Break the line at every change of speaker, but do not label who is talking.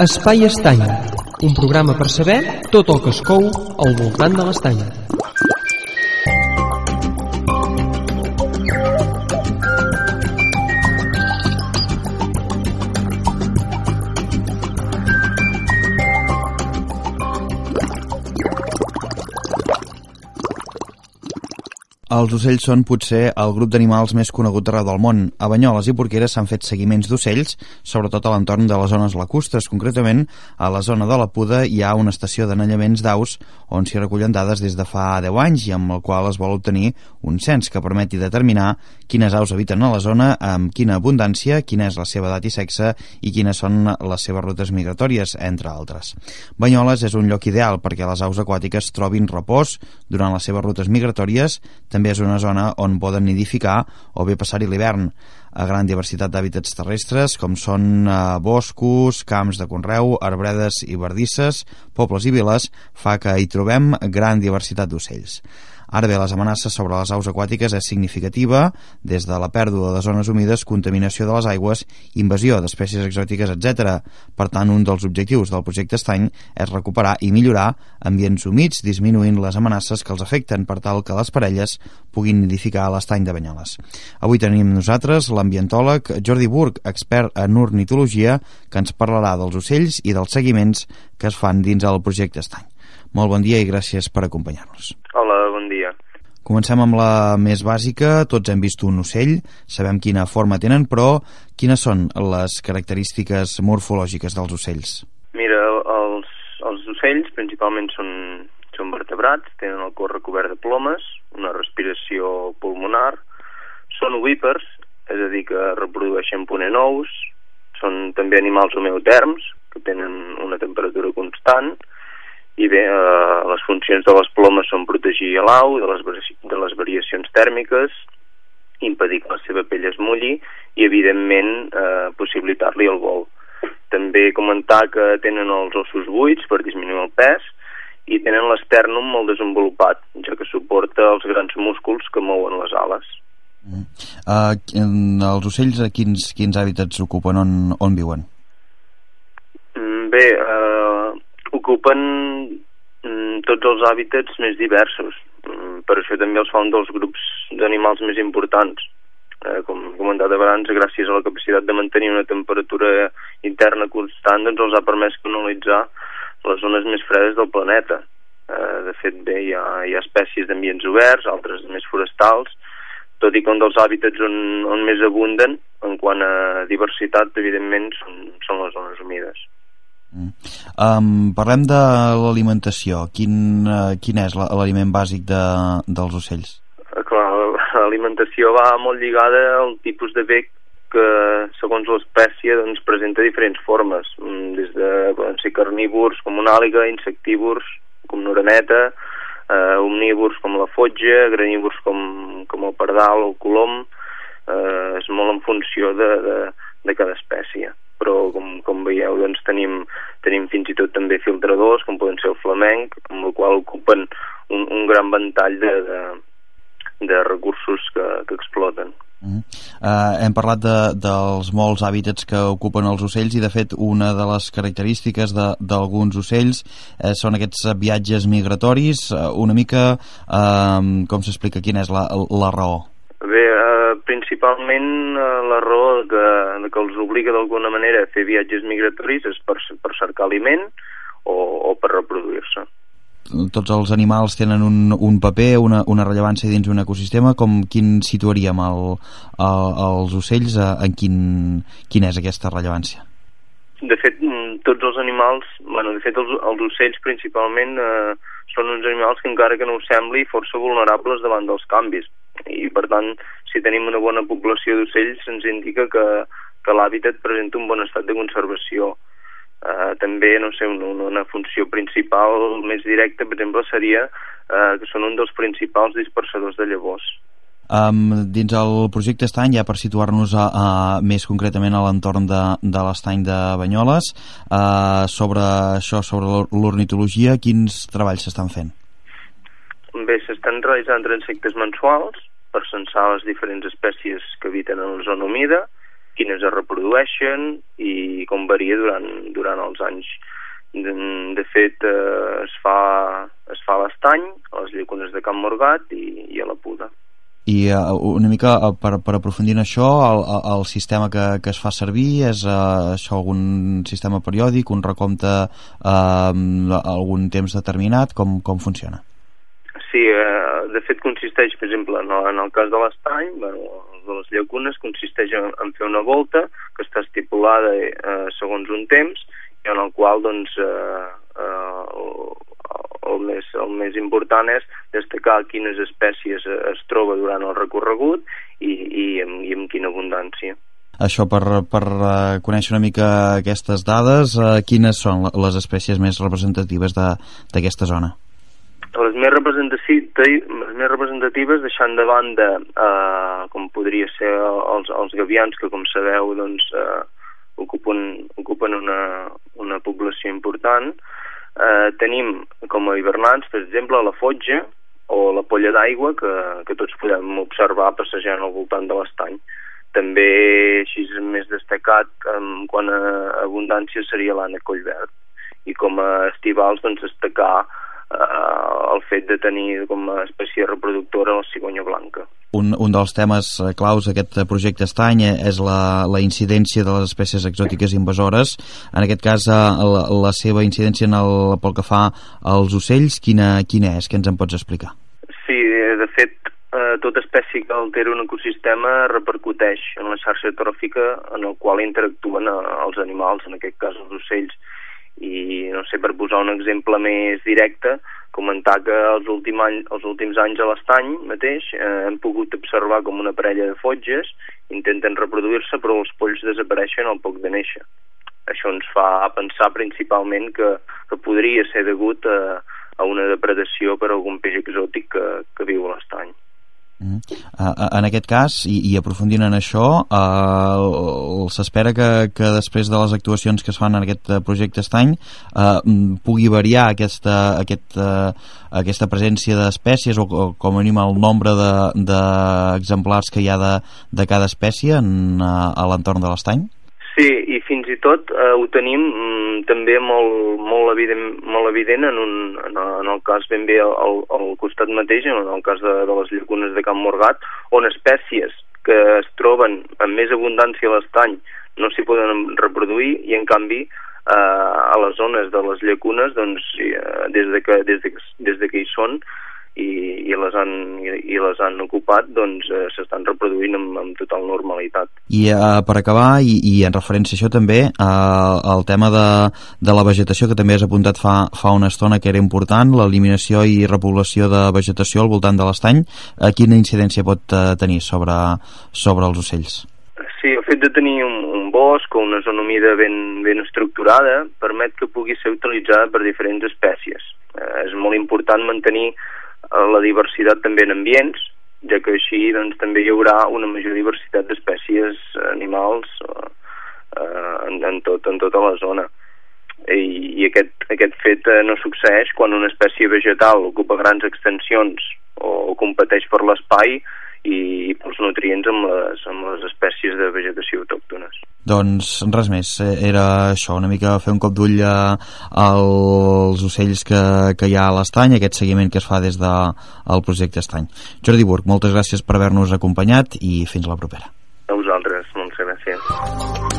Espai Estany, un programa per saber tot el que es cou al voltant de l'estany.
Els ocells són potser el grup d'animals més conegut arreu del món. A Banyoles i Porqueres s'han fet seguiments d'ocells, sobretot a l'entorn de les zones lacustres. Concretament, a la zona de la Puda hi ha una estació d'anellaments d'aus on s'hi recullen dades des de fa 10 anys i amb el qual es vol obtenir un cens que permeti determinar quines aus habiten a la zona, amb quina abundància, quina és la seva edat i sexe i quines són les seves rutes migratòries, entre altres. Banyoles és un lloc ideal perquè les aus aquàtiques trobin repòs durant les seves rutes migratòries, també també és una zona on poden nidificar o bé passar-hi l'hivern a gran diversitat d'hàbitats terrestres com són eh, boscos, camps de conreu, arbredes i verdisses, pobles i viles, fa que hi trobem gran diversitat d'ocells. Ara bé, les amenaces sobre les aus aquàtiques és significativa, des de la pèrdua de zones humides, contaminació de les aigües, invasió d'espècies exòtiques, etc. Per tant, un dels objectius del projecte Estany és recuperar i millorar ambients humits, disminuint les amenaces que els afecten per tal que les parelles puguin nidificar a l'estany de Banyoles. Avui tenim nosaltres l'ambientòleg Jordi Burg, expert en ornitologia, que ens parlarà dels ocells i dels seguiments que es fan dins el projecte Estany. Molt bon dia i gràcies per acompanyar-nos.
Hola.
Comencem amb la més bàsica. Tots hem vist un ocell, sabem quina forma tenen, però quines són les característiques morfològiques dels ocells?
Mira, els, els ocells principalment són, són vertebrats, tenen el cos recobert de plomes, una respiració pulmonar, són ovípers, és a dir, que reprodueixen ponent ous, són també animals homeoterms, que tenen una temperatura constant, i bé, eh, les funcions de les plomes són protegir l'au de, les, de les variacions tèrmiques, impedir que la seva pell es mulli i, evidentment, eh, possibilitar-li el vol. També comentar que tenen els ossos buits per disminuir el pes i tenen l'estèrnum molt desenvolupat, ja que suporta els grans músculs que mouen les ales.
Mm. Uh, els ocells quins, quins hàbitats ocupen, on, on viuen?
Mm, bé, uh, ocupen mm, tots els hàbitats més diversos. Mm, per això també els fa un dels grups d'animals més importants. Eh, com he comentat abans, gràcies a la capacitat de mantenir una temperatura interna constant, doncs els ha permès canalitzar les zones més fredes del planeta. Eh, de fet, bé, hi ha, hi ha espècies d'ambients oberts, altres més forestals, tot i que un dels hàbitats on, on més abunden en quant a diversitat, evidentment, són, són les zones humides.
Mm. Um, parlem de l'alimentació. Quin, uh, quin és l'aliment bàsic de, dels ocells?
Uh, clar, l'alimentació va molt lligada al tipus de bec que, segons l'espècie, doncs, presenta diferents formes, mm, des de poden ser carnívors com una àliga, insectívors com una oreneta, uh, omnívors com la fotja, granívors com, com el pardal o el colom, uh, és molt en funció de, de, de cada espècie però com, com veieu doncs tenim, tenim fins i tot també filtradors com poden ser el flamenc amb el qual ocupen un, un gran ventall de, de, de recursos que, que exploten.
Uh -huh. uh, hem parlat de, dels molts hàbitats que ocupen els ocells i de fet una de les característiques d'alguns ocells uh, són aquests viatges migratoris uh, una mica uh, com s'explica quina és la, la raó?
Principalment eh, la raó que, que els obliga d'alguna manera a fer viatges migratoris és per, per cercar aliment o, o per reproduir-se.
Tots els animals tenen un, un paper, una, una rellevància dins un ecosistema, com quin situaríem el, el, els ocells, eh, en quin, quina és aquesta rellevància?
De fet, mm, tots els animals, bueno, de fet els, els ocells principalment eh, són uns animals que encara que no ho sembli força vulnerables davant dels canvis i per tant si tenim una bona població d'ocells ens indica que, que l'hàbitat presenta un bon estat de conservació uh, també, no sé, una, una funció principal més directa, per exemple, seria uh, que són un dels principals dispersadors de llavors
Um, dins el projecte Estany, ja per situar-nos a, a, més concretament a l'entorn de, de l'Estany de Banyoles, uh, sobre això, sobre l'ornitologia, quins treballs s'estan fent?
Bé, s'estan realitzant transectes mensuals per censar les diferents espècies que habiten en la zona humida quines es reprodueixen i com varia durant, durant els anys. De, de fet, eh, es fa, es fa l'estany, a les llacunes de Camp Morgat i, i a la Puda.
I uh, una mica uh, per, per aprofundir en això, el, el sistema que, que es fa servir és uh, això algun sistema periòdic, un recompte uh, algun temps determinat, com, com funciona?
Sí, uh, de fet consisteix, per exemple, en el, en el cas de l'estany, bueno, de les llacunes, consisteix en, en fer una volta que està estipulada uh, segons un temps i en el qual doncs, uh, uh, el més, el més important és destacar quines espècies es troba durant el recorregut i, i, amb, i amb quina abundància.
Això per, per uh, conèixer una mica aquestes dades, uh, quines són les espècies més representatives d'aquesta zona?
Les més, les més representatives deixant de banda eh, com podria ser els, els gavians que com sabeu doncs, eh, ocupen, ocupen una, una població important eh, tenim com a hivernants, per exemple, la fotja o la polla d'aigua que, que tots podem observar passejant al voltant de l'estany. També, així més destacat, en quant a abundància, seria l'ànec collverd. I com a estivals, doncs, destacar el fet de tenir com a espècie reproductora la cigonyia blanca.
Un, un dels temes eh, claus d'aquest projecte estany és la, la incidència de les espècies exòtiques invasores. En aquest cas, eh, la, la seva incidència en el, pel que fa als ocells, quina, quina és? Què ens en pots explicar?
Sí, de fet, eh, tota espècie que altera un ecosistema repercuteix en la xarxa tròfica en el qual interactuen eh, els animals, en aquest cas els ocells i no sé, per posar un exemple més directe, comentar que els, últim any, els últims anys a l'estany mateix eh, hem pogut observar com una parella de fotges intenten reproduir-se però els polls desapareixen al poc de néixer. Això ens fa pensar principalment que, que podria ser degut a, a una depredació per algun peix exòtic que, que viu a l'estany.
Uh, en aquest cas, i, i aprofundint en això, uh, s'espera que, que després de les actuacions que es fan en aquest projecte estany uh, pugui variar aquesta, aquest, uh, aquesta presència d'espècies o, o com a mínim el nombre d'exemplars de, que hi ha de, de cada espècie en, uh, a l'entorn de l'estany?
Sí, fins i tot eh, ho tenim mm, també molt, molt, evident, molt evident en, un, en, en el cas ben bé al, al costat mateix, en el cas de, de les llacunes de Camp Morgat, on espècies que es troben amb més abundància a l'estany no s'hi poden reproduir i en canvi eh, a les zones de les llacunes doncs, eh, des, de que, des, de, des de que hi són i, i, les, han, i, i les han ocupat doncs eh, s'estan reproduint amb, amb total normalitat.
I eh, per acabar, i, i en referència a això també, eh, el tema de, de la vegetació que també has apuntat fa, fa una estona que era important, l'eliminació i repoblació de vegetació al voltant de l'estany, eh, quina incidència pot eh, tenir sobre, sobre els ocells?
Sí, el fet de tenir un, un bosc o una zona humida ben, ben estructurada permet que pugui ser utilitzada per diferents espècies. Eh, és molt important mantenir la diversitat també en ambients, ja que així doncs, també hi haurà una major diversitat d'espècies animals eh, en, en, tot, en tota la zona. I, i aquest, aquest fet eh, no succeeix quan una espècie vegetal ocupa grans extensions o competeix per l'espai i, i pels nutrients amb les, amb les espècies de vegetació autòctones.
Doncs res més, eh, era això, una mica fer un cop d'ull als ocells que, que hi ha a l'estany, aquest seguiment que es fa des del de, projecte Estany. Jordi Burg, moltes gràcies per haver-nos acompanyat i fins la propera.
A vosaltres, moltes gràcies.